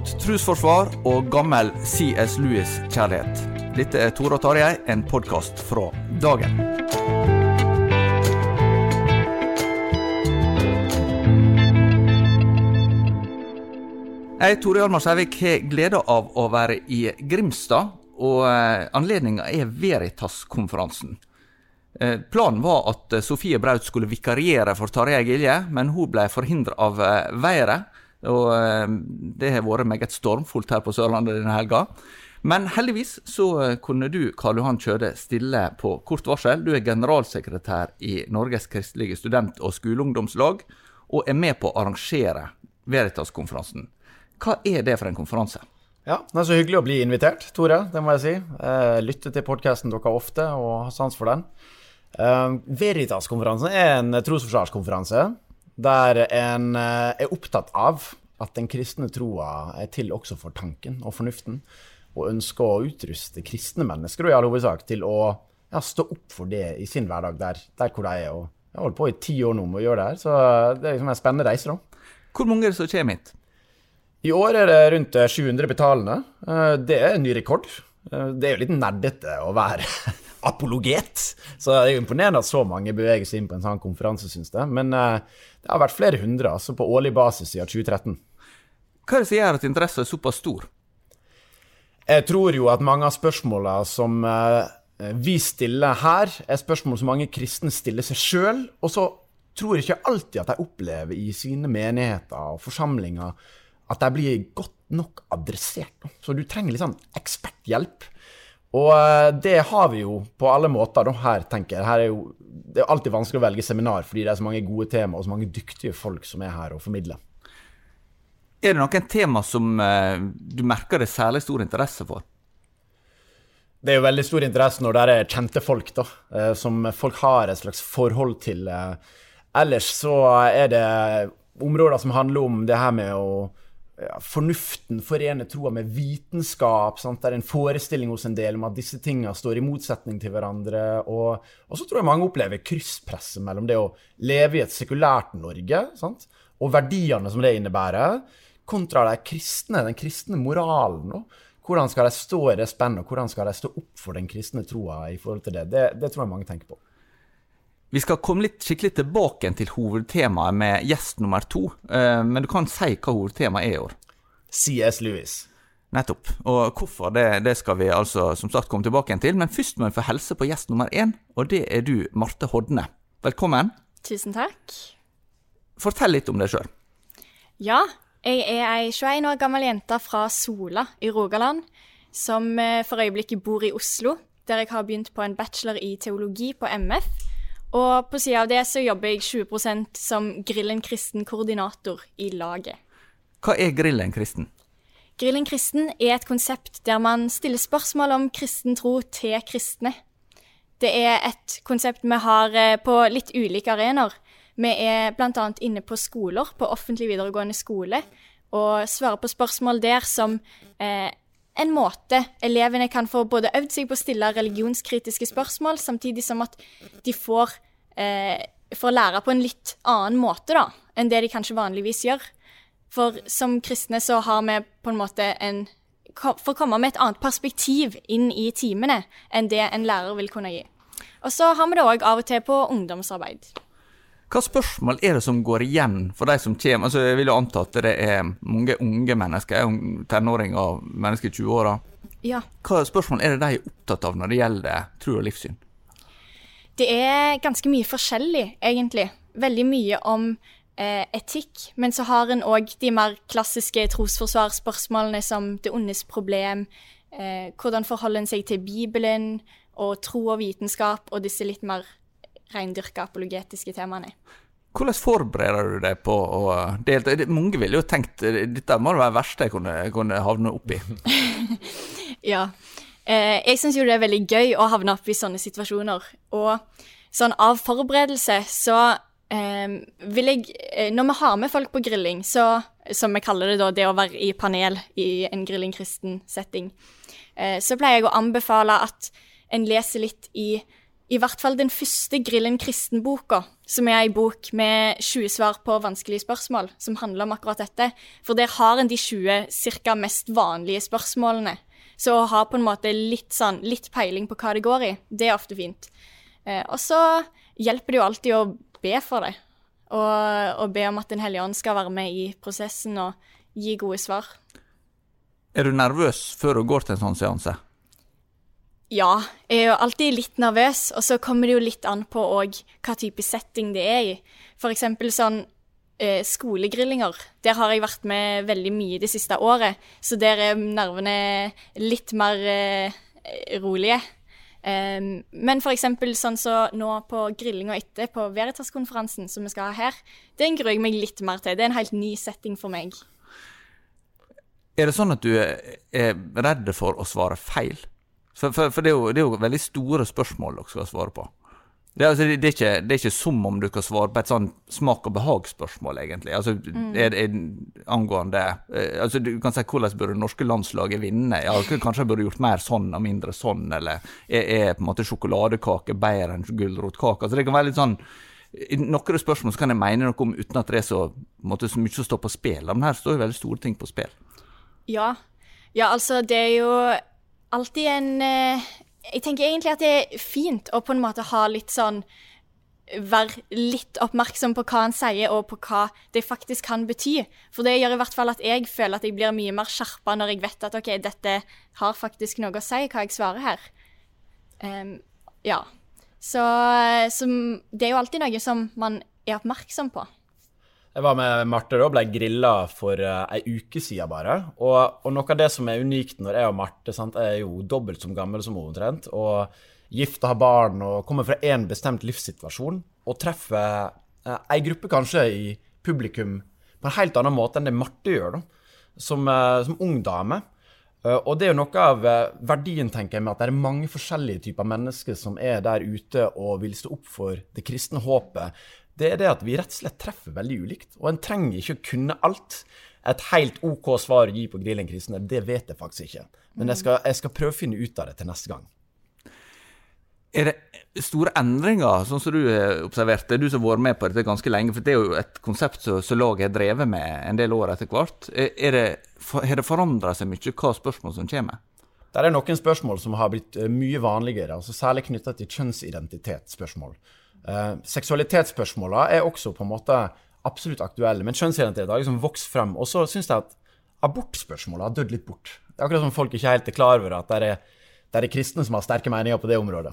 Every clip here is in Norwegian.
Ungt trosforsvar og gammel CS Lewis-kjærlighet. Dette er Tore og Tarjei, en podkast fra dagen. Jeg, Tore Hjalmar Sævik, har gleda av å være i Grimstad, og eh, anledninga er Veritas-konferansen. Eh, Planen var at eh, Sofie Braut skulle vikariere for Tarjei Gilje, men hun ble forhindra av været. Og eh, det har vært meget stormfullt her på Sørlandet denne helga. Men heldigvis så eh, kunne du, Karl Johan Kjøde, stille på kort varsel. Du er generalsekretær i Norges kristelige student- og skoleungdomslag, og er med på å arrangere Veritas-konferansen. Hva er det for en konferanse? Ja, Det er så hyggelig å bli invitert, Tore. Det må jeg si. Jeg lytter til podkasten deres ofte og har sans for den. Veritas-konferansen er en trosforsvarskonferanse der en uh, er opptatt av at den kristne troa er til også for tanken og fornuften, og ønsker å utruste kristne mennesker og i all hovedsak til å ja, stå opp for det i sin hverdag der, der hvor de er. Og jeg har holdt på i ti år nå med å gjøre det her, så det er liksom en spennende reise. da. Hvor mange er det som kommer hit? I år er det rundt 700 betalende. Eh, Det er en ny rekord. Eh, Det er jo litt nerdete å være apologet, så det er jo imponerende at så mange beveger seg inn på en sånn konferanse, syns jeg. Men eh, det har vært flere hundre altså på årlig basis siden 2013. Hva er det som gjør at interessen er såpass stor? Jeg tror jo at mange av spørsmåla som eh, vi stiller her, er spørsmål som mange kristne stiller seg sjøl. Og så tror jeg ikke alltid at de opplever i sine menigheter og forsamlinger at de blir godt nok adressert. Så du trenger litt sånn eksperthjelp. Og eh, det har vi jo på alle måter da, her, tenker jeg. Her er jo, det er alltid vanskelig å velge seminar fordi det er så mange gode tema og så mange dyktige folk som er her og formidler. Er det noen tema som eh, du merker det er særlig stor interesse for? Det er jo veldig stor interesse når det er kjente folk, da, eh, som folk har et slags forhold til. Ellers så er det områder som handler om det her med å Fornuften forener troa med vitenskap. Sant? Det er en forestilling hos en del om at disse tingene står i motsetning til hverandre. Og, og så tror jeg mange opplever krysspresset mellom det å leve i et sekulært Norge sant? og verdiene som det innebærer, kontra de kristne, den kristne moralen. Og hvordan skal de stå i det spennet, og hvordan skal de stå opp for den kristne troa i forhold til det? det? Det tror jeg mange tenker på. Vi skal komme litt skikkelig tilbake til hovedtemaet med gjest nummer to. eh, Men du kan si hva hovedtemaet er i år. CS Lewis. Nettopp. Og hvorfor, det, det skal vi altså som sagt komme tilbake til. Men først må vi få helse på gjest nummer én, og det er du, Marte Hodne. Velkommen. Tusen takk. Fortell litt om deg sjøl. Ja, Jeg er ei 21 år gammel jente fra Sola i Rogaland, som eh, for øyeblikket bor i Oslo, der jeg har begynt på en bachelor i teologi på MF. Og på sida av det så jobber jeg 20% som Grillen kristen koordinator i laget. Hva er Grillen kristen? Grillen kristen er et konsept der man stiller spørsmål om kristen tro til kristne. Det er et konsept vi har eh, på litt ulike arenaer. Vi er bl.a. inne på skoler, på offentlig videregående skole, og svarer på spørsmål der som eh, en måte elevene kan få både øvd seg på å stille religionskritiske spørsmål, samtidig som at de får, eh, får lære på en litt annen måte da, enn det de kanskje vanligvis gjør. For som kristne så har vi på en måte en Får komme med et annet perspektiv inn i timene enn det en lærer vil kunne gi. Og så har vi det òg av og til på ungdomsarbeid. Hva spørsmål er det som går igjen for de som kommer? Altså, jeg vil jo anta at det er mange unge mennesker, tenåringer og mennesker i 20-åra. Ja. Hva spørsmål er det de er opptatt av når det gjelder tro og livssyn? Det er ganske mye forskjellig, egentlig. Veldig mye om eh, etikk. Men så har en òg de mer klassiske trosforsvarsspørsmålene som det ondes problem, eh, hvordan forholder en seg til Bibelen og tro og vitenskap, og disse litt mer reindyrka apologetiske temaene. Hvordan forbereder du deg på å delta? Mange ville jo tenkt dette må det være det verste jeg kunne, kunne havne i. ja. Eh, jeg syns jo det er veldig gøy å havne opp i sånne situasjoner. Og sånn av forberedelse så eh, vil jeg eh, Når vi har med folk på grilling, så, som vi kaller det da, det å være i panel i en grilling-kristen-setting, eh, så pleier jeg å anbefale at en leser litt i i hvert fall den første Grillen kristen-boka, som er ei bok med 20 svar på vanskelige spørsmål, som handler om akkurat dette. For der har en de 20 cirka mest vanlige spørsmålene. Så å ha på en måte litt, sånn, litt peiling på hva det går i, det er ofte fint. Eh, og så hjelper det jo alltid å be for det. Og, og be om at Den hellige ånd skal være med i prosessen og gi gode svar. Er du nervøs før du går til en sånn seanse? Ja, jeg er jo alltid litt nervøs, og så kommer det jo litt an på òg hva type setting det er i. Eksempel sånn eh, skolegrillinger. Der har jeg vært med veldig mye det siste året, så der er nervene litt mer eh, rolige. Um, men eksempel sånn så nå på grillinga etter, på Veritas-konferansen som vi skal ha her, den gruer jeg meg litt mer til. Det er en helt ny setting for meg. Er det sånn at du er redd for å svare feil? For, for, for det, er jo, det, er jo, veldig store spørsmål dere skal svare på. Det, altså, det, er ikke, det, er ikke, som om du kan svare på et sånn smak og behag-spørsmål, egentlig. Altså, mm. er, er, angående eh, altså, Du kan si hvordan burde det norske landslaget vinne? Ja, kanskje jeg burde gjort mer sånn og mindre sånn, eller er, er på en måte sjokoladekake bedre enn gulrotkake? Altså, det kan være litt sånn i noen spørsmål så kan jeg mene noe om uten at det er så, måte, så mye som står på spill. Men her står jo veldig store ting på spill. Ja. ja, altså det er jo alltid en eh, Jeg tenker egentlig at det er fint å på en måte ha litt sånn Være litt oppmerksom på hva han sier, og på hva det faktisk kan bety. For det gjør i hvert fall at jeg føler at jeg blir mye mer skjerpa når jeg vet at OK, dette har faktisk noe å si, hva jeg svarer her. Um, ja. Så, så det er jo alltid noe som man er oppmerksom på. Jeg var med Marte og ble grilla for uh, ei uke siden bare. Og, og, noe av det som er unikt når jeg og Marte sant, er jo dobbelt som gammel som hun omtrent, og gift og har barn og kommer fra én bestemt livssituasjon, og treffer uh, ei gruppe kanskje i publikum på en helt annen måte enn det Marte gjør, da, som, uh, som ung dame. Og det er jo noe av verdien, tenker jeg, med at det er mange forskjellige typer mennesker som er der ute og vil stå opp for det kristne håpet det er det at vi rett og slett treffer veldig ulikt. Og en trenger ikke å kunne alt. Et helt OK svar å gi på grillen det vet jeg faktisk ikke. Men jeg skal, jeg skal prøve å finne ut av det til neste gang. Er det store endringer, sånn som du har observert? Det er du som har vært med på dette ganske lenge. For det er jo et konsept som, som laget har drevet med en del år etter hvert. Er det, har det forandra seg mye hva spørsmål som kommer? Det er noen spørsmål som har blitt eh, mye vanligere, altså særlig knytta til kjønnsidentitetsspørsmål. Uh, seksualitetsspørsmåla er også på en måte absolutt aktuelle, men kjønnsidentitet har liksom vokst frem. Og så syns jeg at abortspørsmålet har dødd litt bort. Det er akkurat som folk ikke helt er klar over at det er, det er kristne som har sterke meninger på det området.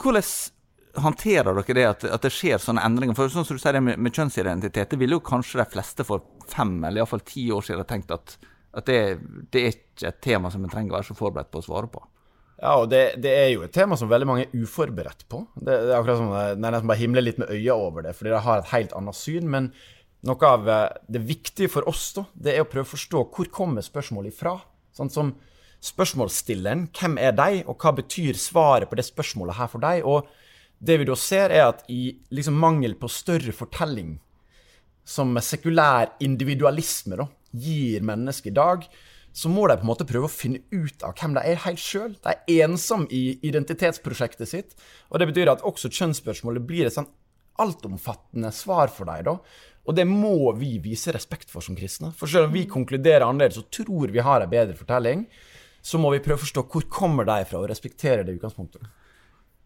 Hvordan håndterer dere det at, at, det skjer sånne endringer? For sånn som du sier det med, med kjønnsidentitet, det ville jo kanskje de fleste for fem eller iallfall ti år siden tenkt at, at det, det, er ikke et tema som en trenger å være så forberedt på å svare på. Ja, og det, det, er jo et tema som veldig mange er uforberedt på. Det, det er akkurat som er nesten bare himler litt med øya over det, fordi de har et helt annet syn. Men noe av eh, det viktige for oss da, det er å prøve å forstå hvor kommer spørsmålet ifra. Sånn som spørsmålsstilleren, hvem er de, og hva betyr svaret på det spørsmålet her for deg? Og det vi da ser, er at i liksom mangel på større fortelling, som sekulær individualisme da, gir mennesket i dag, så må de på en måte prøve å finne ut av hvem de er helt sjøl. De er ensomme i identitetsprosjektet sitt. Og det betyr at også kjønnsspørsmålet blir et sånn altomfattende svar for dem. da. Og det må vi vise respekt for som kristne. For selv om vi konkluderer annerledes og tror vi har en bedre fortelling, så må vi prøve å forstå hvor kommer de fra, og respektere det utgangspunktet.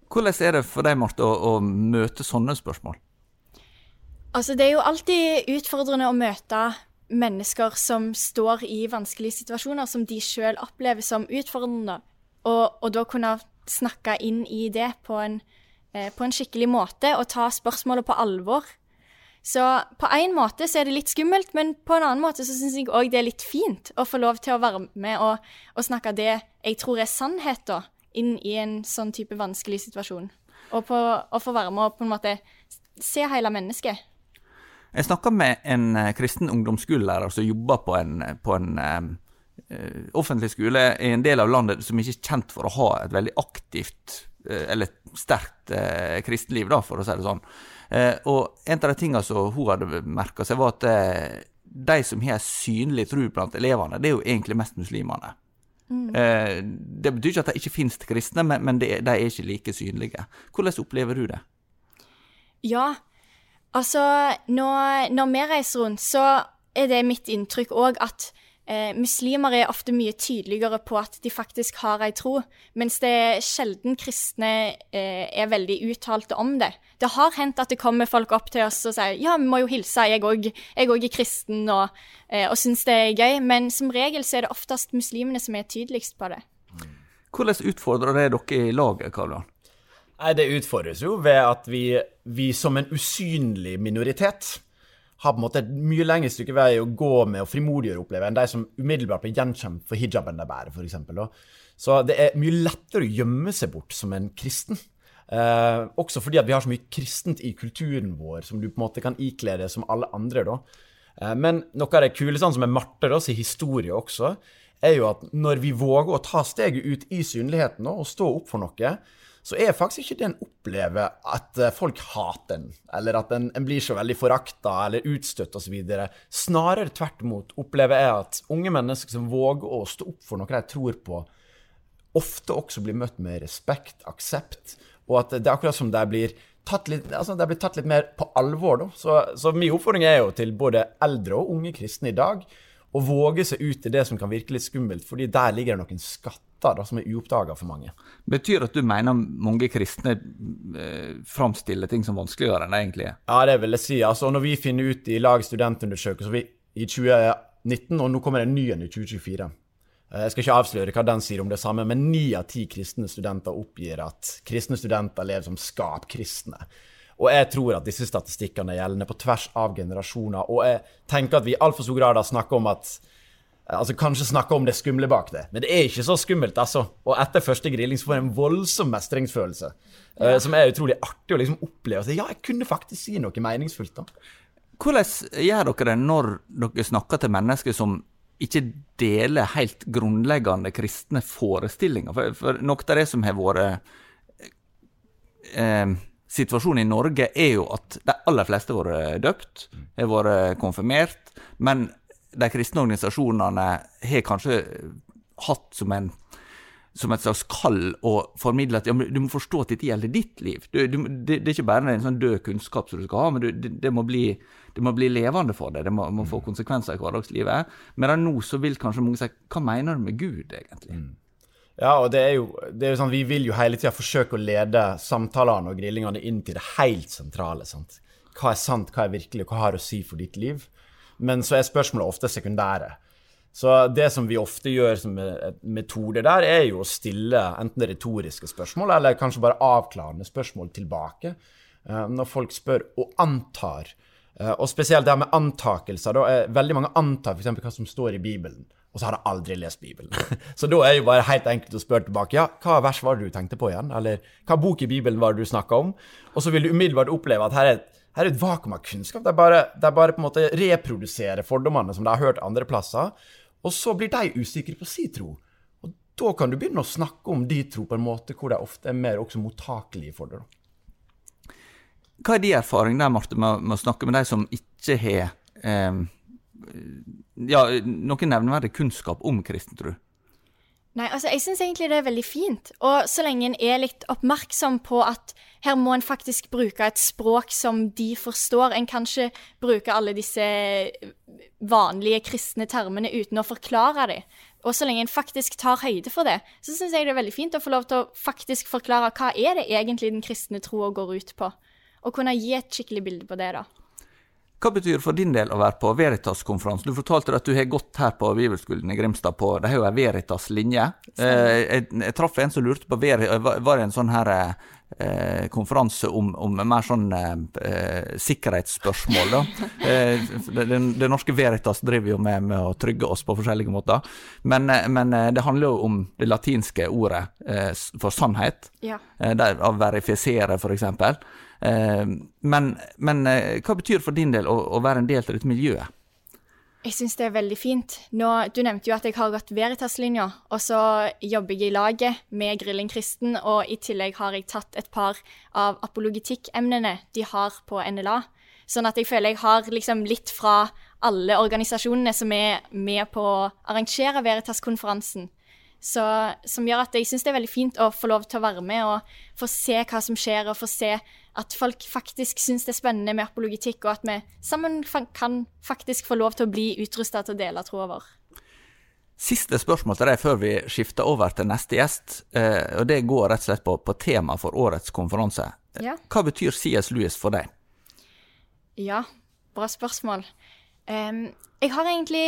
Hvordan er det for deg, Marte, å, å møte sånne spørsmål? Altså, det er jo alltid utfordrende å møte mennesker som står i vanskelige situasjoner som de sjøl opplever som utfordrende, og, og, da kunne snakke inn i det på en, eh, på en skikkelig måte og ta spørsmålet på alvor. Så på en måte så er det litt skummelt, men på en annen måte så syns jeg òg det er litt fint å få lov til å være med og, og snakke det jeg tror er sannhet, da, inn i en sånn type vanskelig situasjon. Og, på, og få være med og på en måte se hele mennesket. Jeg snakka med en uh, kristen ungdomsskolelærer som jobber på en, på en uh, offentlig skole i en del av landet som ikke er kjent for å ha et veldig aktivt eller sterkt kristenliv, da, for å si det sånn. og en av de tingene som hun hadde merka seg, var at de som har synlig tro blant elevene, det er jo egentlig mest muslimene. Mm. det betyr ikke at det ikke finnes kristne, men, de er ikke like synlige. Hvordan opplever du det? Ja, Altså, når, når vi reiser rundt, så er det mitt inntrykk òg at eh, muslimer er ofte mye tydeligere på at de faktisk har ei tro, mens det er sjelden kristne eh, er veldig uttalte om det. Det har hendt at det kommer folk opp til oss og sier ja, vi må jo hilse, jeg òg er kristen og, eh, og syns det er gøy, men som regel så er det oftest muslimene som er tydeligst på det. Hvordan utfordrer det dere i laget, Karl Johan? Nei, Det utfordres jo ved at vi, vi, som en usynlig minoritet har på en måte et mye lengre stykke vei å gå med og frimodigere oppleve enn de som umiddelbart blir gjenkjent for hijaben de bærer, f.eks. Så det er mye lettere å gjemme seg bort som en kristen. Eh, også fordi vi har så mye kristent i kulturen vår som du på en måte kan ikle deg som alle andre. da. Eh, men noe av det kule sånn som er Marte da, sin historie også, er jo at når vi våger å ta steget ut i synligheten og stå opp for noe, så er faktisk ikke det en opplever at eh, folk hater en, eller at en, en blir så veldig forakta eller utstøtt osv. Snarere tvert imot opplever jeg at unge mennesker som våger å stå opp for noe de tror på, ofte også blir møtt med respekt, aksept, og at det er akkurat som de blir tatt litt, altså det blir tatt litt mer på alvor. Da. Så, så min oppfordring er jo til både eldre og unge kristne i dag å våge seg ut i det som kan virke litt skummelt, fordi der ligger det noen skatter da, som er uoppdaga for mange. Betyr at du mener mange kristne eh, framstiller ting som vanskeligere enn det egentlig er? Ja, det vil jeg si. Altså, når vi finner ut i lag studentundersøkelser i 2019, og nå kommer det en ny en i 2024 eh, jeg skal ikke avsløre hva den sier om det samme, men ni av ti kristne studenter oppgir at kristne studenter lever som skapkristne. Og jeg tror at disse statistikkene er gjeldende på tvers av generasjoner. Og jeg tenker at vi i altfor stor grad har snakka om at Altså Kanskje snakke om det skumle bak det, men det er ikke så skummelt, altså. Og etter første grilling så får jeg en voldsom mestringsfølelse, ja. uh, som er utrolig artig å liksom oppleve. Så ja, jeg kunne faktisk si noe meningsfullt, da. Hvordan gjør dere det når dere snakker til mennesker som ikke deler helt grunnleggende kristne forestillinger? For, for noe av det som har vært eh, Situasjonen i Norge er jo at de aller fleste har vært døpt, har vært konfirmert, men de kristne organisasjonene har kanskje hatt som, en, som et slags kall å formidle at ja, du må forstå at dette gjelder ditt liv. Du, du, det, det, er ikke bare en sånn død kunnskap som du skal ha, men du, det, det, må bli, det, må bli, levende for deg. Det må, må, få konsekvenser i hverdagslivet. Men nå så vil kanskje mange si hva mener du med Gud, egentlig? Mm. Ja, og det er jo, det er jo sånn, Vi vil jo hele tida forsøke å lede samtalene og grillingene inn til det helt sentrale. sant? Hva er sant, hva er virkelig, hva har å si for ditt liv? Men så er spørsmålet ofte sekundære. Så det som vi ofte gjør som metode der, er jo å stille enten retoriske spørsmål, eller kanskje bare avklarende spørsmål tilbake. Eh, når folk spør og antar. Eh, og spesielt det her med antakelser. Da er veldig mange antar f.eks. hva som står i Bibelen. Og så har jeg aldri lest Bibelen. Så da er det jo bare helt enkelt å spørre tilbake. Ja, hva vers var det du tenkte på igjen? Eller hva bok i Bibelen var det du snakka om? Og så vil du umiddelbart oppleve at her er her er et vakuum av kunnskap. De bare, de bare på en måte reproduserer fordommene som de har hørt andre plasser. Og så blir de usikre på sin tro. Og da kan du begynne å snakke om din tro på en måte hvor de ofte er mer også mottakelige for det. Hva er din erfaring der, Marte, med, med, å snakke med de som ikke har eh, ja, noe nevneverdig kunnskap om kristen tro? Nei, altså jeg syns egentlig det er veldig fint. Og så lenge en er litt oppmerksom på at her må en faktisk bruke et språk som de forstår. En kan ikke bruke alle disse vanlige kristne termene uten å forklare dem. Og så lenge en faktisk tar høyde for det, så syns jeg det er veldig fint å få lov til å faktisk forklare hva er det egentlig den kristne troa går ut på. Og kunne gi et skikkelig bilde på det, da. Hva betyr for din del å være på Veritas-konferansen? Du fortalte at du har gått her på Bibelskolen i Grimstad på De har jo ei Veritas-linje. Eh, jeg, jeg, traff en som lurte på Var det en sånn her eh, konferanse om, om, mer sånn eh, sikkerhetsspørsmål, da? Eh, det, det, norske Veritas driver jo med, med, å trygge oss på forskjellige måter. Men, eh, men eh, det handler jo om det latinske ordet for sannhet. Ja. Der, av verifisere. Eh, men, men eh, hva betyr for din del å, å være en del av dette miljøet? Jeg syns det er veldig fint. Nå, du nevnte jo at jeg har gått Veritas-linja, og så jobber jeg i laget med Grilling kristen, og i tillegg har jeg tatt et par av apologetikkemnene de har på NLA. Sånn at jeg føler jeg har liksom litt fra alle organisasjonene som er med på å arrangere Veritas-konferansen. Så, som gjør at jeg syns det er veldig fint å få lov til å være med og få se hva som skjer, og få se at folk faktisk syns det er spennende med apologitikk, og at vi sammen kan faktisk få lov til å bli utrusta til å dele troa vår. Siste spørsmål til deg før vi skifter over til neste gjest. Eh, og Det går rett og slett på, på temaet for årets konferanse. Ja. Hva betyr CS Lewis for deg? Ja, bra spørsmål. Um, jeg har egentlig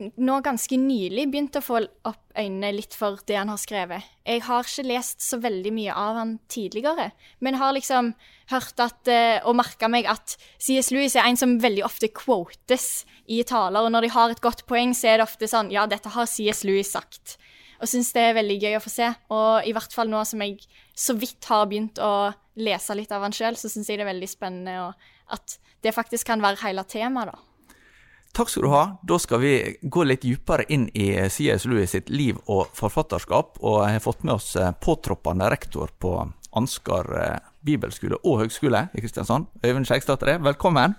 nå ganske nylig begynt å få opp øynene litt for det han har skrevet. Jeg har ikke lest så veldig mye av han tidligere, men har liksom hørt at, eh, og merka meg at CS Lewis er en som veldig ofte quotes i taler, og når de har et godt poeng, så er det ofte sånn Ja, dette har CS Lewis sagt. Og syns det er veldig gøy å få se. Og i hvert fall nå som jeg så vidt har begynt å lese litt av han sjøl, så syns jeg det er veldig spennende, at det faktisk kan være hele temaet, da. Takk skal du ha. Da skal vi gå litt dypere inn i C.S. Lewis sitt liv og forfatterskap. Og jeg har fått med oss eh, påtroppende rektor på Ansgar eh, bibelskole og høgskole i Kristiansand. Øyvind Skjeggstad velkommen.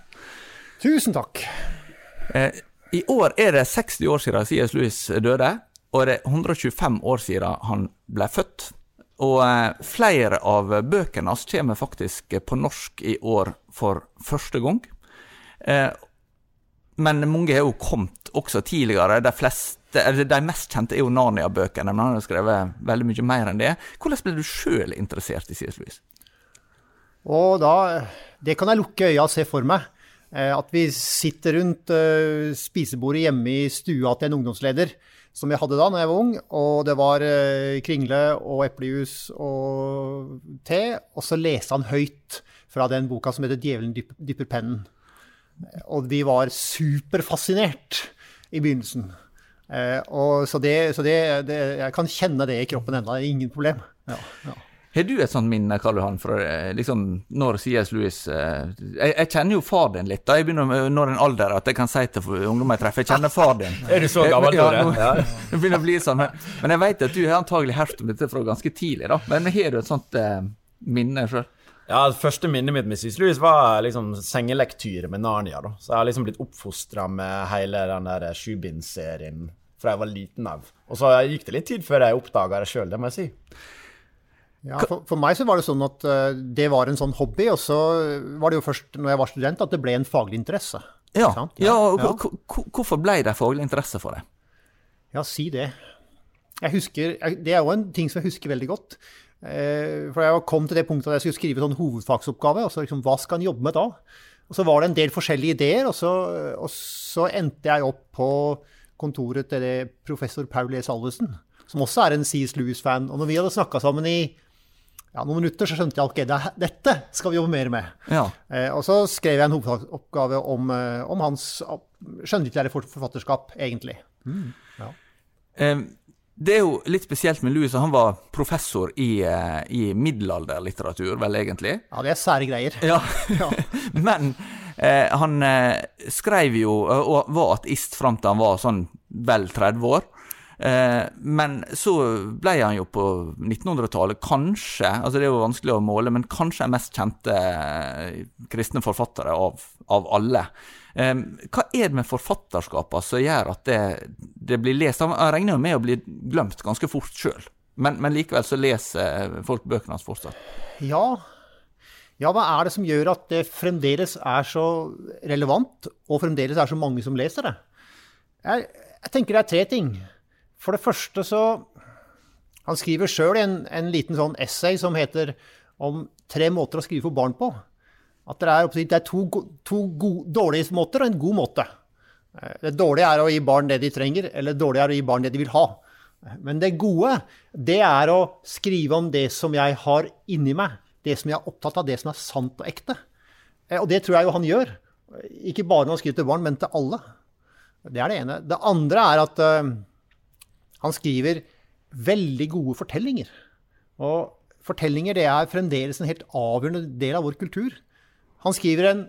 Tusen takk. Eh, I år er det 60 år siden C.S. Lewis døde, og det er 125 år siden han ble født. Og flere av bøkene hans kommer faktisk på norsk i år for første gang. Men mange har jo kommet også tidligere. De, fleste, de mest kjente er jo Narnia-bøkene, men han har skrevet veldig mye mer enn det. Hvordan ble du sjøl interessert i C.S. Lewis? Og da, Det kan jeg lukke øya og se for meg. Eh, at vi sitter rundt uh, spisebordet hjemme i stua til en ungdomsleder, som jeg hadde da når jeg var ung. Og det var uh, kringle og eplejus og te. Og så leste han høyt fra den boka som heter 'Djevelen dypper pennen'. Og vi var superfascinert i begynnelsen. Eh, og så, det, så det, det, jeg kan kjenne det i kroppen ennå. Ingen problem. Ja, ja. Har du et sånt minne, Karl Johan, fra eh, liksom, når C.S. Lewis eh, jeg, jeg, kjenner jo far din litt. da, Jeg begynner med når en alder at jeg kan si til ungdommer jeg treffer Jeg kjenner far din. er du så gammel, ja, nå, ja. det begynner å bli sånn. Men, men, jeg vet at du har antagelig hørt om dette fra ganske tidlig. da, Men har du et sånt eh, minne sjøl? Ja, det første minnet mitt med Sis Louis var liksom sengelektyre med Narnia. da. Så jeg har liksom blitt oppfostra med hele den der sjubindsserien fra jeg var liten av. Og så gikk det litt tid før jeg oppdaga det sjøl, det må jeg si. Ja, for, for, meg så var det sånn at uh, det var en sånn hobby, og så var det jo først når jeg var student at det ble en faglig interesse. Ja, ja, ja og ja. Hvorfor ble det faglig interesse for deg? Ja, si det. Jeg husker, Det er jo en ting som jeg husker veldig godt. Eh, for jeg kom til det punktet at jeg skulle skrive sånn hovedfagsoppgave. altså liksom, Hva skal en jobbe med da? Og Så var det en del forskjellige ideer, og så, og så endte jeg opp på kontoret til professor Paul E. Salvesen, som også er en C.S. Lewis-fan. Og når vi hadde snakka sammen i ja, noen minutter, så skjønte jeg at okay, dette skal vi jobbe mer med. Ja. Eh, og så skrev jeg en hovedoppgave om, eh, om hans skjønnlitterære forfatterskap, egentlig. Mm. Ja. Eh, det er jo litt spesielt med Louis, han var professor i, eh, i middelalderlitteratur, vel egentlig? Ja, det er sære greier. Ja, Men eh, han eh, skrev jo, og var ateist fram til han var sånn vel 30 år. Eh, men så ble han jo på 1900-tallet kanskje, altså det er jo vanskelig å måle, men kanskje den mest kjente eh, kristne forfattere av, av alle. Hva er det med forfatterskapet som gjør at det, det blir lest? Han regner jo med å bli glemt ganske fort sjøl, men, men, likevel så leser folk bøkene hans fortsatt. Ja. ja, hva er det som gjør at det fremdeles er så relevant, og fremdeles er så mange som leser det? Jeg, jeg tenker det er tre ting. For det første så Han skriver sjøl en, en liten sånn essay som heter om tre måter å skrive for barn på. At det er, det er to, to gode, dårlige måter og en god måte. Eh, det dårlige er å gi barn det de trenger, eller det dårlige er å gi barn det de vil ha. Men det gode, det er å skrive om det som jeg har inni meg. Det som jeg er opptatt av, det som er sant og ekte. Eh, og det tror jeg jo han gjør. Ikke bare når han skriver til barn, men til alle. Det er det ene. Det andre er at uh, han skriver veldig gode fortellinger. Og fortellinger det er fremdeles en helt avgjørende del av vår kultur. Han skriver en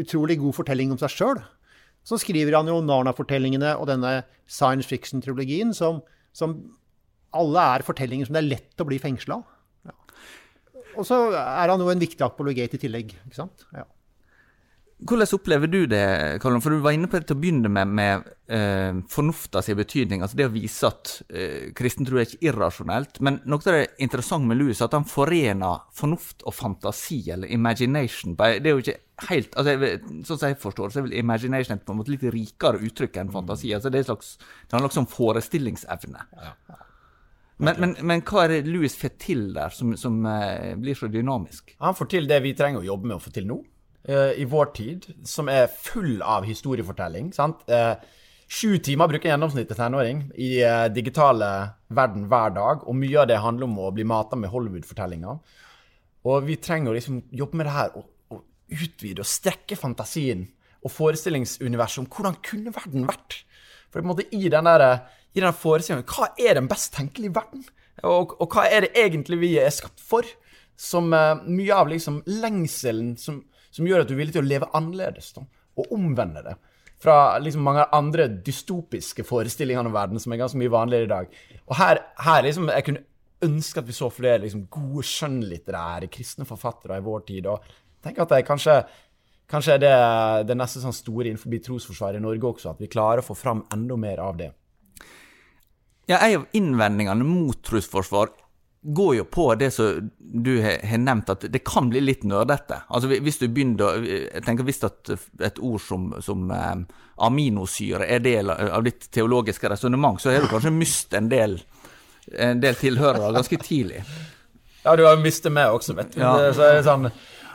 utrolig god fortelling om seg sjøl. Så skriver han jo Narna-fortellingene og denne science fiction-trilogien, som, som, alle er fortellinger som det er lett å bli fengsla av. Ja. Og så er han jo en viktig apologet i tillegg. ikke sant? Ja. Hvordan opplever du det, Karl? For du var inne på det til å begynne med, med eh, fornufta sin betydning. altså Det å vise at eh, kristen tro er ikke irrasjonelt. Men noe av det interessante med Louis er at han forener fornuft og fantasi, eller imagination. Det er jo ikke helt, altså Sånn som jeg forstår så er vel imagination et på en måte litt rikere uttrykk enn fantasi. altså Det, er slags, det handler også om forestillingsevne. Ja. Men, men, men, hva er det Louis får til der, som, som eh, blir så dynamisk? Han får til det vi trenger å jobbe med å få til nå. Eh, i vår tid, som er full av historiefortelling. sant? Uh, sju timer bruker gjennomsnittet tenåring i uh, digitale verden hver dag, og mye av det handler om å bli mata med Hollywood-fortellinger. Og vi trenger å liksom jobbe med det her og, og utvide og strekke fantasien og forestillingsuniverset om hvordan kunne verden vært? For på en måte i den der, i den forestillingen Hva er den best tenkelige verden? Og, og, hva er det egentlig vi er skapt for? Som mye av liksom lengselen som som gjør at du er villig til å leve annerledes, da, og omvende det. Fra liksom mange andre dystopiske forestillinger om verden som er ganske mye vanligere i dag. Og her, her liksom, Jeg kunne ønske at vi så flere liksom, gode skjønnlitterære kristne forfattere i vår tid. og tenk at det kanskje Kanskje er det det neste sånn store innenfor trosforsvaret i Norge også, at vi klarer å få fram enda mer av det. Ja, En av innvendingene mot trosforsvar går jo på det som du har nevnt, at det kan bli litt nerdete. Altså Hvis du begynner Jeg tenker Hvis at et ord som, som eh, aminosyre er del av ditt teologiske resonnement, så har du kanskje mistet en del, en del tilhørere ganske tidlig. Ja, du har mistet meg også, vet du. Ja. Så er det sånn,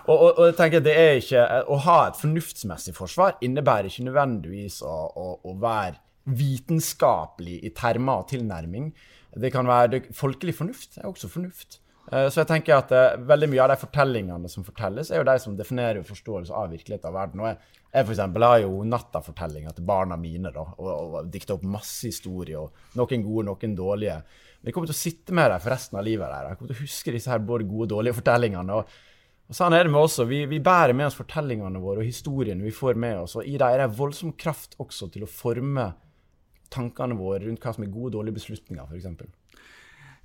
og, og, og, jeg tenker det er ikke Å ha et fornuftsmessig forsvar innebærer ikke nødvendigvis å, å, å være vitenskapelig i termer og tilnærming. Det kan være Folkelig fornuft er også fornuft. Uh, så jeg tenker at uh, veldig mye av de fortellingene som fortelles, er jo de som definerer forståelse av virkeligheten av verden. Og jeg, jeg for eksempel, har jo nattafortellinger til barna mine da, og, og, og dikta opp masse historier. og Noen gode, noen dårlige. Men jeg kommer til å sitte med dem for resten av livet. Der. Jeg kommer til å huske disse her både gode og dårlige fortellingene. og og sånn er det med oss Vi, vi, bærer med oss fortellingene våre og historiene vi får med oss. Og i dem er det voldsom kraft også til å forme tankene våre rundt hva som er gode og dårlige beslutninger, f.eks.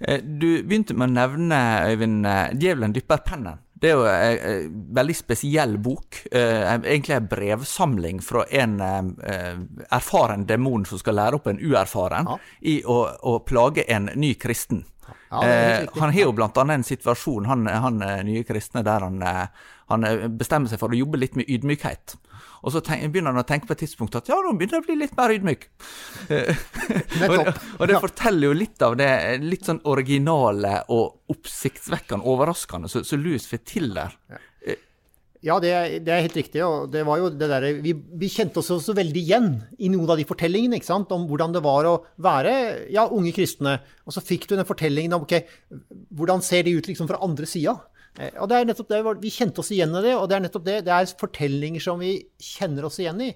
Eh, du begynte med å nevne, Øyvind, eh, 'Djevelen dypper pennen'. Det er jo en veldig spesiell bok. Eh, egentlig en brevsamling fra en erfaren demon som skal lære opp en uerfaren ja. i å, å, plage en ny kristen. Ja, han har jo blant annet en situasjon, han, han nye kristne, der han, han bestemmer seg for å jobbe litt med ydmykhet. Og så tenk, begynner han å tenke på et tidspunkt at ja, nå begynner jeg å bli litt mer ydmyk. og, og, det forteller jo litt av det litt sånn originale og oppsiktsvekkende overraskende som så Louis får til der. Ja, det er, det er, helt riktig. og det var jo det der, vi, vi, kjente oss også veldig igjen i noen av de fortellingene ikke sant? om hvordan det var å være ja, unge kristne. Og så fikk du den fortellingen om ok, hvordan ser de ut liksom fra andre sida. Eh, og det er nettopp det, Vi kjente oss igjen i det, og det er nettopp det. Det er fortellinger som vi kjenner oss igjen i.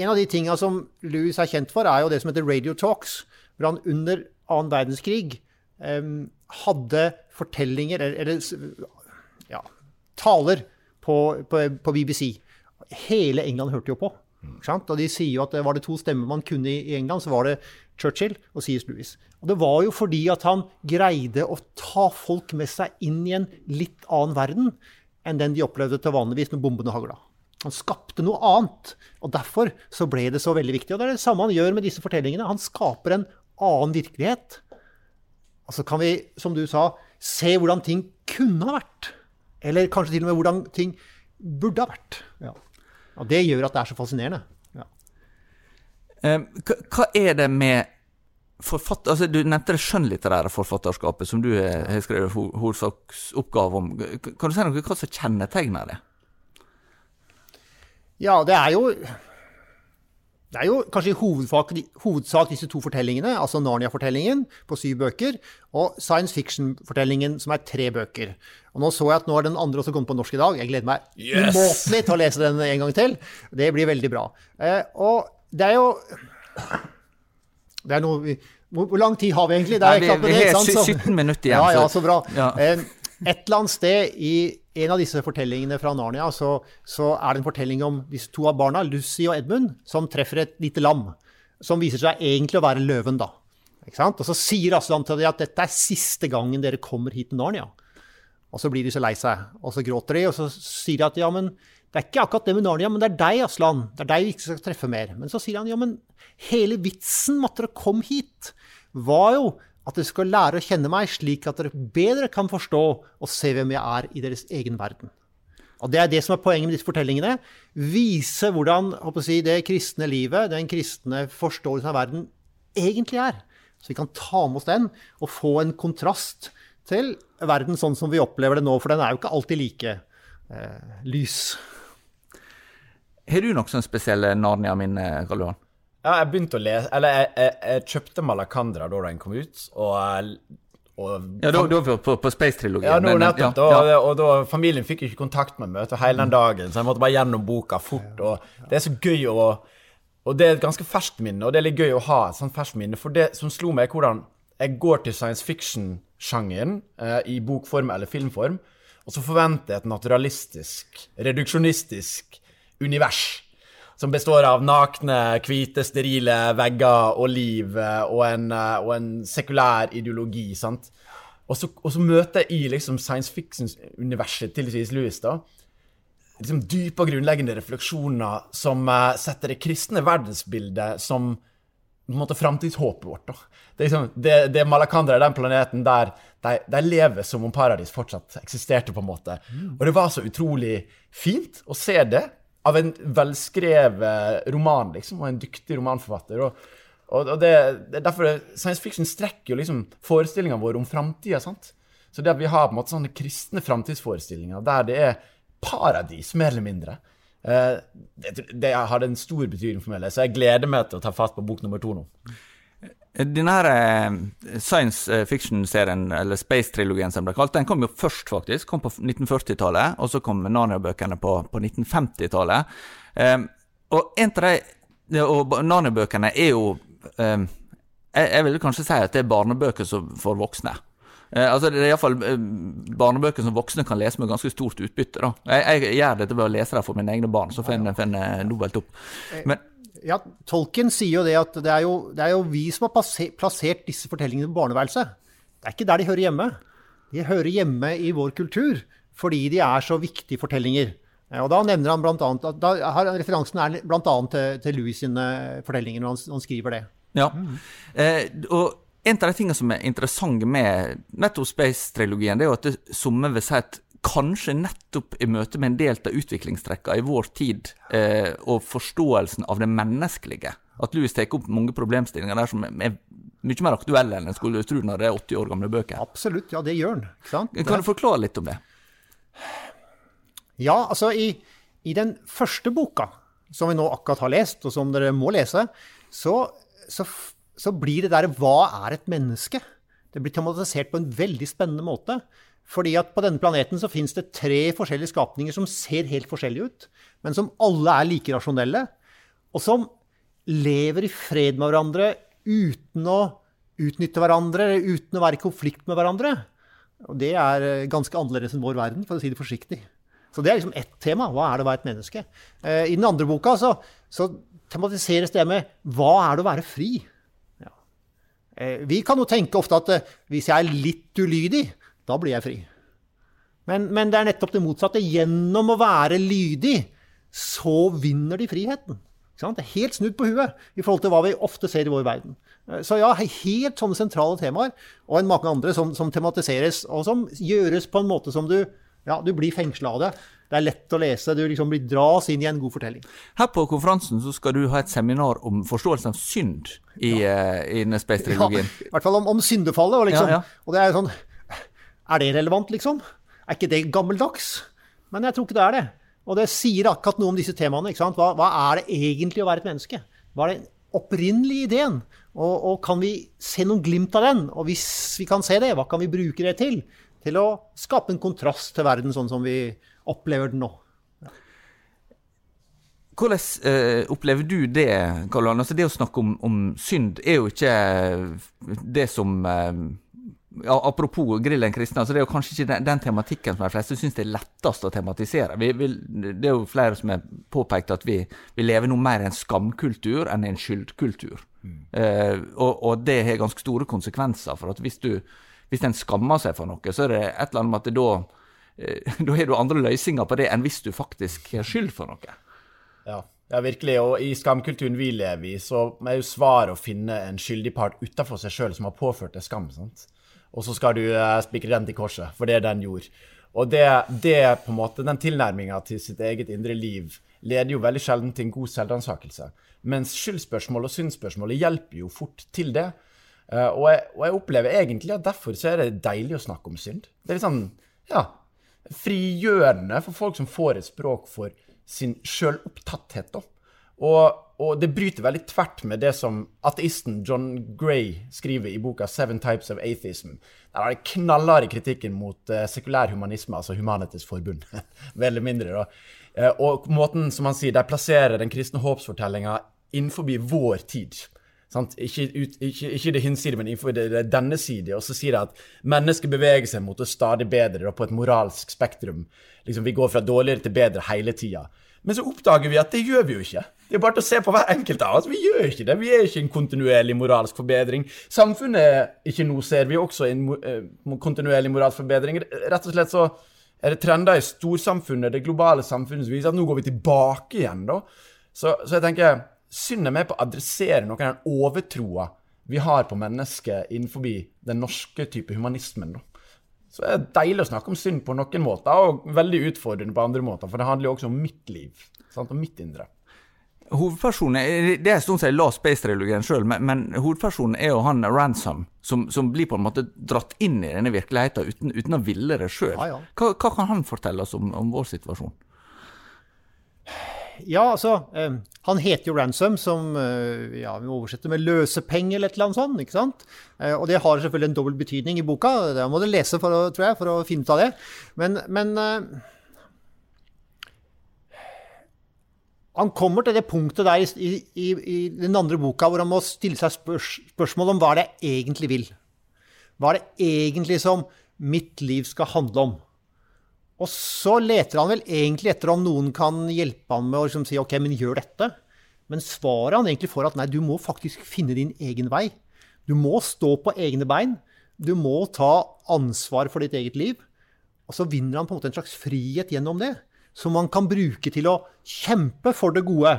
En av de tinga som Louis er kjent for, er jo det som heter Radio Talks. Hvor han under annen verdenskrig um, hadde fortellinger, eller, eller ja, taler på, på, på, BBC. Hele England hørte jo på. Og de sier jo at var det to stemmer man kunne i England, så var det Churchill og C.S. Lewis. Og det var jo fordi at han greide å ta folk med seg inn i en litt annen verden enn den de opplevde til vanligvis når bombene hagla. Han skapte noe annet, og derfor så ble det så veldig viktig. Og det er det samme han gjør med disse fortellingene. Han skaper en annen virkelighet. Og så kan vi, som du sa, se hvordan ting kunne ha vært. Eller kanskje til og med hvordan ting burde ha vært. Ja. Og det gjør at det er så fascinerende. Ja. hva er det med forfatter... Altså, du nevnte det skjønnlitterære forfatterskapet, som du har skrevet hovedsaksoppgave om. Kan du si noe hva som kjennetegner det? Ja, det er jo det er jo kanskje i hovedsak, hovedsak disse to fortellingene, altså Narnia-fortellingen på syv bøker, og science fiction-fortellingen som er tre bøker. Og Nå så jeg at nå er den andre også kommet på norsk i dag. Jeg gleder meg yes! umåtelig til å lese den en gang til. Det blir veldig bra. Eh, og det er jo det er noe vi, hvor, hvor, lang tid har vi egentlig? Det er Nei, vi, vi har 17 minutter igjen. Ja, ja, så bra. Ja. Eh, et eller annet sted i en av disse fortellingene fra Narnia så, så, er det en fortelling om disse to av barna, Lucy og Edmund, som treffer et lite lam. Som viser seg egentlig å være løven, da. Og så sier Aslan til dem at dette er siste gangen dere kommer hit til Narnia. Og så blir de så lei seg, og så gråter de, og så sier de at ja, men det er ikke akkurat det med Narnia, men det er deg, Aslan. Det er deg vi ikke skal treffe mer. Men så sier han ja, men hele vitsen med at dere kom hit, var jo at dere skal lære å kjenne meg slik at dere bedre kan forstå og se hvem jeg er i deres egen verden. Og Det er det som er poenget med disse fortellingene. Vise hvordan si, det kristne livet, den kristne forståelsen av verden, egentlig er. Så vi kan ta med oss den og få en kontrast til verden sånn som vi opplever det nå. For den er jo ikke alltid like eh, lys. Har du noen spesielle Narnia-minner, Karl Johan? Ja, jeg begynte å lese Eller jeg, jeg, jeg kjøpte Malakandra da den kom ut, og, og Ja, da, da på, på Space-trilogien. Ja, nå nettopp. Ja, ja. Og, og, da familien fikk ikke kontakt med meg hele den dagen, så jeg måtte bare gjennom boka fort. Og det er så gøy å Og det er et ganske ferskt minne, og det er litt gøy å ha et sånt ferskt minne, for det som slo meg, er hvordan jeg går til science fiction-sjangeren eh, i bokform eller filmform, og så forventer jeg et naturalistisk, reduksjonistisk univers som består av nakne, hvite, sterile vegger og liv eh, og en, eh, og en sekulær ideologi. sant? Og så, og så, møter jeg i liksom science fiction-universet til C.S. Lewis da, liksom dype og grunnleggende refleksjoner som uh, setter det kristne verdensbildet som på en måte framtidshåpet vårt. da. Det er, liksom, det, det Malakandra er den planeten der de, de, lever som om paradis fortsatt eksisterte. på en måte. Mm. Og det var så utrolig fint å se det av en velskrevet roman, liksom, og en dyktig romanforfatter. Og, og, og det, det, er derfor Science fiction strekker jo liksom forestillingene våre om framtida. Så det at vi har på en måte sånne kristne framtidsforestillinger der det er paradis, mer eller mindre, eh, det, det hadde en stor betydning for meg. Så jeg gleder meg til å ta fatt på bok nummer to nå. Denne her eh, science eh, fiction-serien, eller Space-trilogien som ble kalt, den kom jo først, faktisk. Kom på 1940-tallet, og så kom Narnia-bøkene på, på 1950-tallet. Um, og en av de Og Narnia-bøkene er jo um, jeg, jeg, vil kanskje si at det er barnebøker for voksne. Eh, altså Det er iallfall uh, barnebøker som voksne kan lese med ganske stort utbytte. da. Jeg, jeg gjør dette ved å lese det for mine egne barn, så får jeg en dobbelt opp. Men ja, Tolken sier jo det at det er jo, det er jo vi som har plassert disse fortellingene på barneværelset. Det er ikke der de hører hjemme. De hører hjemme i vår kultur fordi de er så viktige fortellinger. Og Da nevner han blant annet, da har referansen er bl.a. til, til Louis sine fortellinger når han, han skriver det. Ja, eh, og En av de tingene som er interessante med nettopp Space-trilogien, det er jo at det somme vil si at kanskje nettopp i møte med en del av utviklingstrekka i vår tid, eh, og forståelsen av det menneskelige, at Louis tar opp mange problemstillinger der som er mye mer aktuelle enn en skulle tro når det er 80 år gamle bøker. Absolutt, ja det gjør han. Kan du forklare litt om det? Ja, altså i, i, den første boka, som vi nå akkurat har lest, og som dere må lese, så, så, så blir det der Hva er et menneske? Det blir tematisert på en veldig spennende måte. Fordi at på denne planeten så finnes det tre forskjellige skapninger som ser helt forskjellige ut, men som alle er like rasjonelle, og som lever i fred med hverandre uten å utnytte hverandre, uten å være i konflikt med hverandre. Og det er eh, ganske annerledes enn vår verden, for å si det forsiktig. Så det er liksom ett tema. Hva er det å være et menneske? Eh, I den andre boka så, så tematiseres det med hva er det å være fri? Eh, vi kan jo tenke ofte at hvis jeg er litt ulydig, da blir jeg fri. Men, men, det er nettopp det motsatte. Gjennom å være lydig, så vinner de friheten. Det er helt snudd på huet i forhold til hva vi ofte ser i vår verden. Eh, så ja, helt sånne sentrale temaer, og en mange andre som, som, tematiseres, og som gjøres på en måte som du ja, du blir fengsla av det. Det er lett å lese. Du liksom blir dras inn i en god fortelling. Her på konferansen så skal du ha et seminar om forståelsen av synd i, ja. uh, i Space-trilogien. Ja, I hvert fall om, om syndefallet. Og, liksom, ja, ja. og det er sånn Er det relevant, liksom? Er ikke det gammeldags? Men jeg tror ikke det er det. Og det sier akkurat noe om disse temaene. ikke sant? Hva, hva er det egentlig å være et menneske? Hva er den opprinnelige ideen? Og, og, kan vi se noen glimt av den? Og hvis vi kan se det, hva kan vi bruke det til? Til å skape en kontrast til verden sånn som vi opplever den nå. Hvordan eh, opplever du det, Karl Johan? Altså, det å snakke om, om, synd er jo ikke det som eh, ja, Apropos grillen kristne, altså det er jo kanskje ikke den, den tematikken som de fleste syns er lettest å tematisere. Vi, vi, det er jo flere som har påpekt at vi, vi lever noe mer i en skamkultur enn i en skyldkultur. Mm. Eh, og, og, det har ganske store konsekvenser. For at hvis, du, hvis en skammer seg for noe, så er det et eller annet med at da, eh, da har du andre løsninger på det enn hvis du faktisk har skyld for noe. Ja. Ja, virkelig. Og i skamkulturen vi lever i, så er jo svaret å finne en skyldig part utafor seg sjøl som har påført deg skam. sant? Og så skal du uh, spikre den til korset, for det er den gjorde. Og det, det på en måte, den tilnærminga til sitt eget indre liv leder jo veldig sjelden til en god selvransakelse. Mens skyldspørsmål og synsspørsmålet hjelper jo fort til det. Uh, og, jeg, og, jeg, opplever egentlig at derfor så er det deilig å snakke om synd. Det er litt sånn, ja, frigjørende for folk som får et språk for sin sjølopptatthet. Og, og, det bryter veldig tvert med det som ateisten John Gray skriver i boka 'Seven Types of Atheism'. Der er det knallharde kritikken mot uh, sekulær humanisme, altså Humanites forbund. veldig mindre, da. Uh, og måten som han sier, de plasserer den kristne håpsfortellinga innenfor vår tid. Ikke, ut, ikke, ikke, det hinside, men innenfor det, det denne side. Og så sier de at mennesket beveger seg mot det stadig bedre da, på et moralsk spektrum. Liksom, vi går fra dårligere til bedre hele tida. Men så oppdager vi at det gjør vi jo ikke. Det er bare til å se på hver enkelt av oss. Vi gjør ikke det. Vi er ikke en kontinuerlig moralsk forbedring. Samfunnet ikke nå ser vi også en uh, kontinuerlig moralsk forbedring. Rett og slett så er det trender i storsamfunnet, det globale samfunnet, som viser at nå går vi tilbake igjen, da. Så, så jeg tenker synd er på å adressere noe av den overtroa vi har på mennesket innenfor den norske type humanismen. da. Så det er deilig å snakke om synd på noen måter, og veldig utfordrende på andre måter. For det handler jo også om mitt liv, sant? og mitt indre. Hovedpersonen, Det er en stund siden jeg la Space-trilogien sjøl, men, men, hovedpersonen er jo han Ransom, som, som, blir på en måte dratt inn i denne virkeligheten uten, uten å ville det sjøl. Ja, ja. hva, hva, kan han fortelle oss om, om vår situasjon? Ja, altså um, Han heter jo Ransom, som uh, ja, vi oversetter med løsepenger eller et eller annet sånt. ikke sant? Uh, og det har selvfølgelig en dobbel betydning i boka. Det må du lese for å, tror jeg, for å finne ut av det. Men, men eh, Han kommer til det punktet der i, i, i, den andre boka hvor han må stille seg spørs, spørsmål om hva det egentlig vil. Hva er det egentlig som mitt liv skal handle om? Og så leter han vel egentlig etter om noen kan hjelpe ham med å liksom si OK, men gjør dette. Men svaret han egentlig får, at nei, du må faktisk finne din egen vei. Du må stå på egne bein. Du må ta ansvar for ditt eget liv. Og så vinner han på en måte en slags frihet gjennom det. Som man kan bruke til å kjempe for det gode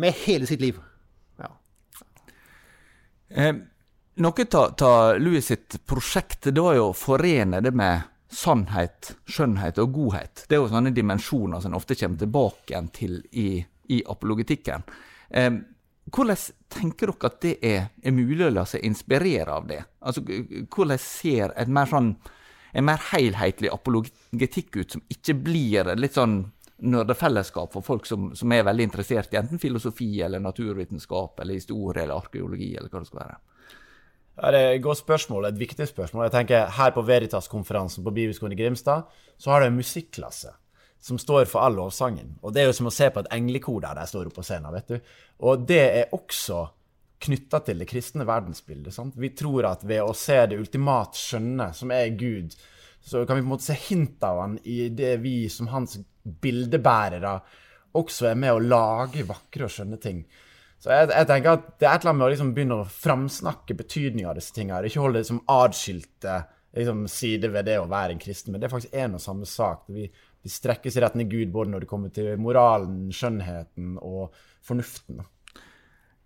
med hele sitt liv. Ja. Eh, noe av Louis sitt prosjekt det var jo å forene det med sannhet, skjønnhet og godhet. Det er jo sånne dimensjoner som en ofte kommer tilbake til i, i apologetikken. Eh, hvordan tenker dere at det er, er, mulig å la seg inspirere av det? Altså, Hvordan ser et mer sånn en mer helhetlig apologetikk ut, som ikke blir litt sånn nerdefellesskap for folk som, som, er veldig interessert i enten filosofi eller naturvitenskap eller historie eller arkeologi eller hva det skal være? Det er et godt spørsmål, et viktig spørsmål. Jeg tenker Her på Veritas-konferansen på Bibelskolen i Grimstad så har du en musikklasse som står for all lovsangen. Og Det er jo som å se på et englekor der de står oppe på scenen. vet du. Og det er også knytta til det kristne verdensbildet. sant? Vi tror at ved å se det ultimat skjønne, som er Gud, så kan vi på en måte se hint av han i det vi som hans bildebærere også er med å lage vakre og skjønne ting. Så jeg, jeg, tenker at det er et eller annet med å liksom begynne å framsnakke betydninga av disse tingene. Ikke holde det som adskilte liksom, sider ved det å være en kristen, men det er faktisk én og samme sak. Vi, vi strekkes i retning Gud både når det kommer til moralen, skjønnheten og fornuften.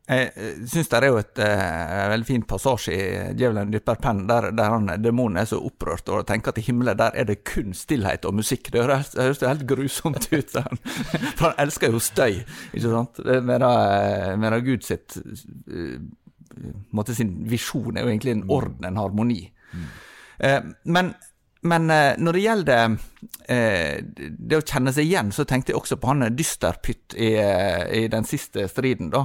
Jeg syns det er jo et uh, veldig fin passasje i 'Djevelen dypper penn', der, der han, demonen er så opprørt og tenker at i himmelen der er det kun stillhet og musikk. Det høres, det høres helt grusomt ut. For han elsker jo støy, ikke sant? Medan Gud sitt uh, måte sin visjon er jo egentlig en orden, en harmoni. Mm. Uh, men men eh, når det gjelder eh, det å kjenne seg igjen, så tenkte jeg også på han Dysterpytt i, eh, i den siste striden, da.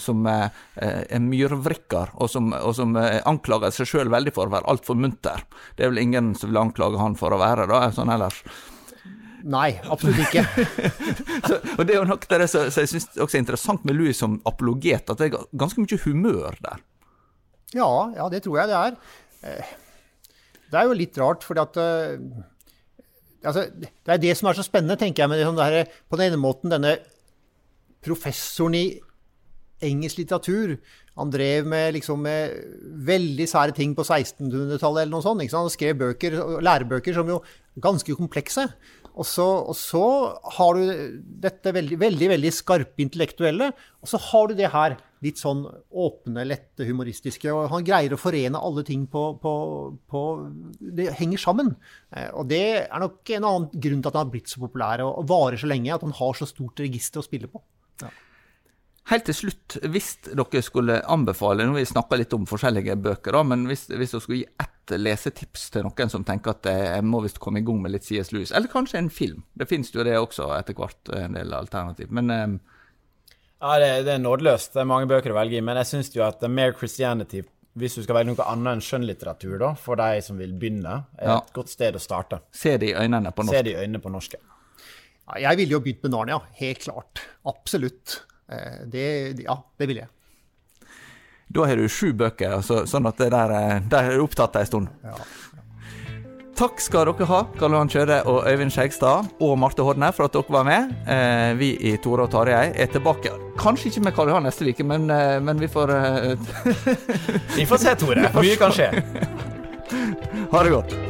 Som er myrvrikker, og som, og som anklager seg sjøl veldig for å være altfor munter. Det er vel ingen som vil anklage han for å være da, sånn ellers. Nei, absolutt ikke. så, og Det er jo nok det som jeg syns også er interessant med Louis som apologet, at det er ganske mye humør der. Ja, ja det tror jeg det er. Det er jo litt rart, fordi at uh, altså, Det er det som er så spennende, tenker jeg. Men det her, På den ene måten denne professoren i engelsk litteratur. Han drev med, liksom, med veldig sære ting på 1600-tallet eller noe sånt. Han skrev bøker, lærebøker som jo ganske komplekse. Og så, og så, har du dette veldig, veldig, veldig skarpe intellektuelle, og så har du det her litt sånn åpne, lette, humoristiske. Og han greier å forene alle ting på, på, på Det henger sammen. Eh, og det er nok en annen grunn til at han har blitt så populær og, varer så lenge, at han har så stort register å spille på. Ja. Helt til slutt, hvis dere skulle anbefale Nå vi snakka litt om forskjellige bøker, da, men hvis, hvis dere skulle gi ett lesetips til noen som tenker at jeg må visst komme i gang med litt CS Lewis, eller kanskje en film Det finnes jo det også etter hvert, en del alternativ. Men eh, Ja, det, det, er nådeløst. Det er mange bøker å velge i, men jeg syns jo at Mere Christianity hvis du skal velge noe annet enn skjønnlitteratur, da, for de som vil begynne, er ja. et godt sted å starte. Se det i øynene på norsk. Se det i øynene på norsk. Ja, jeg ville jo begynt med Narnia, helt klart. Absolutt. Eh, det, ja, det vil jeg. Da har du sju bøker, altså, sånn at det der, eh, der er du opptatt ei stund. Ja. Takk skal dere ha, Karl Johan Kjøre og Øyvind Skjegstad og Marte Hodne, for at dere var med. Eh, vi i Tore og Tarjei er tilbake. Kanskje ikke med Karl Johan neste uke, men, men, vi får Vi får se, Tore. Mye kan skje. ha det godt.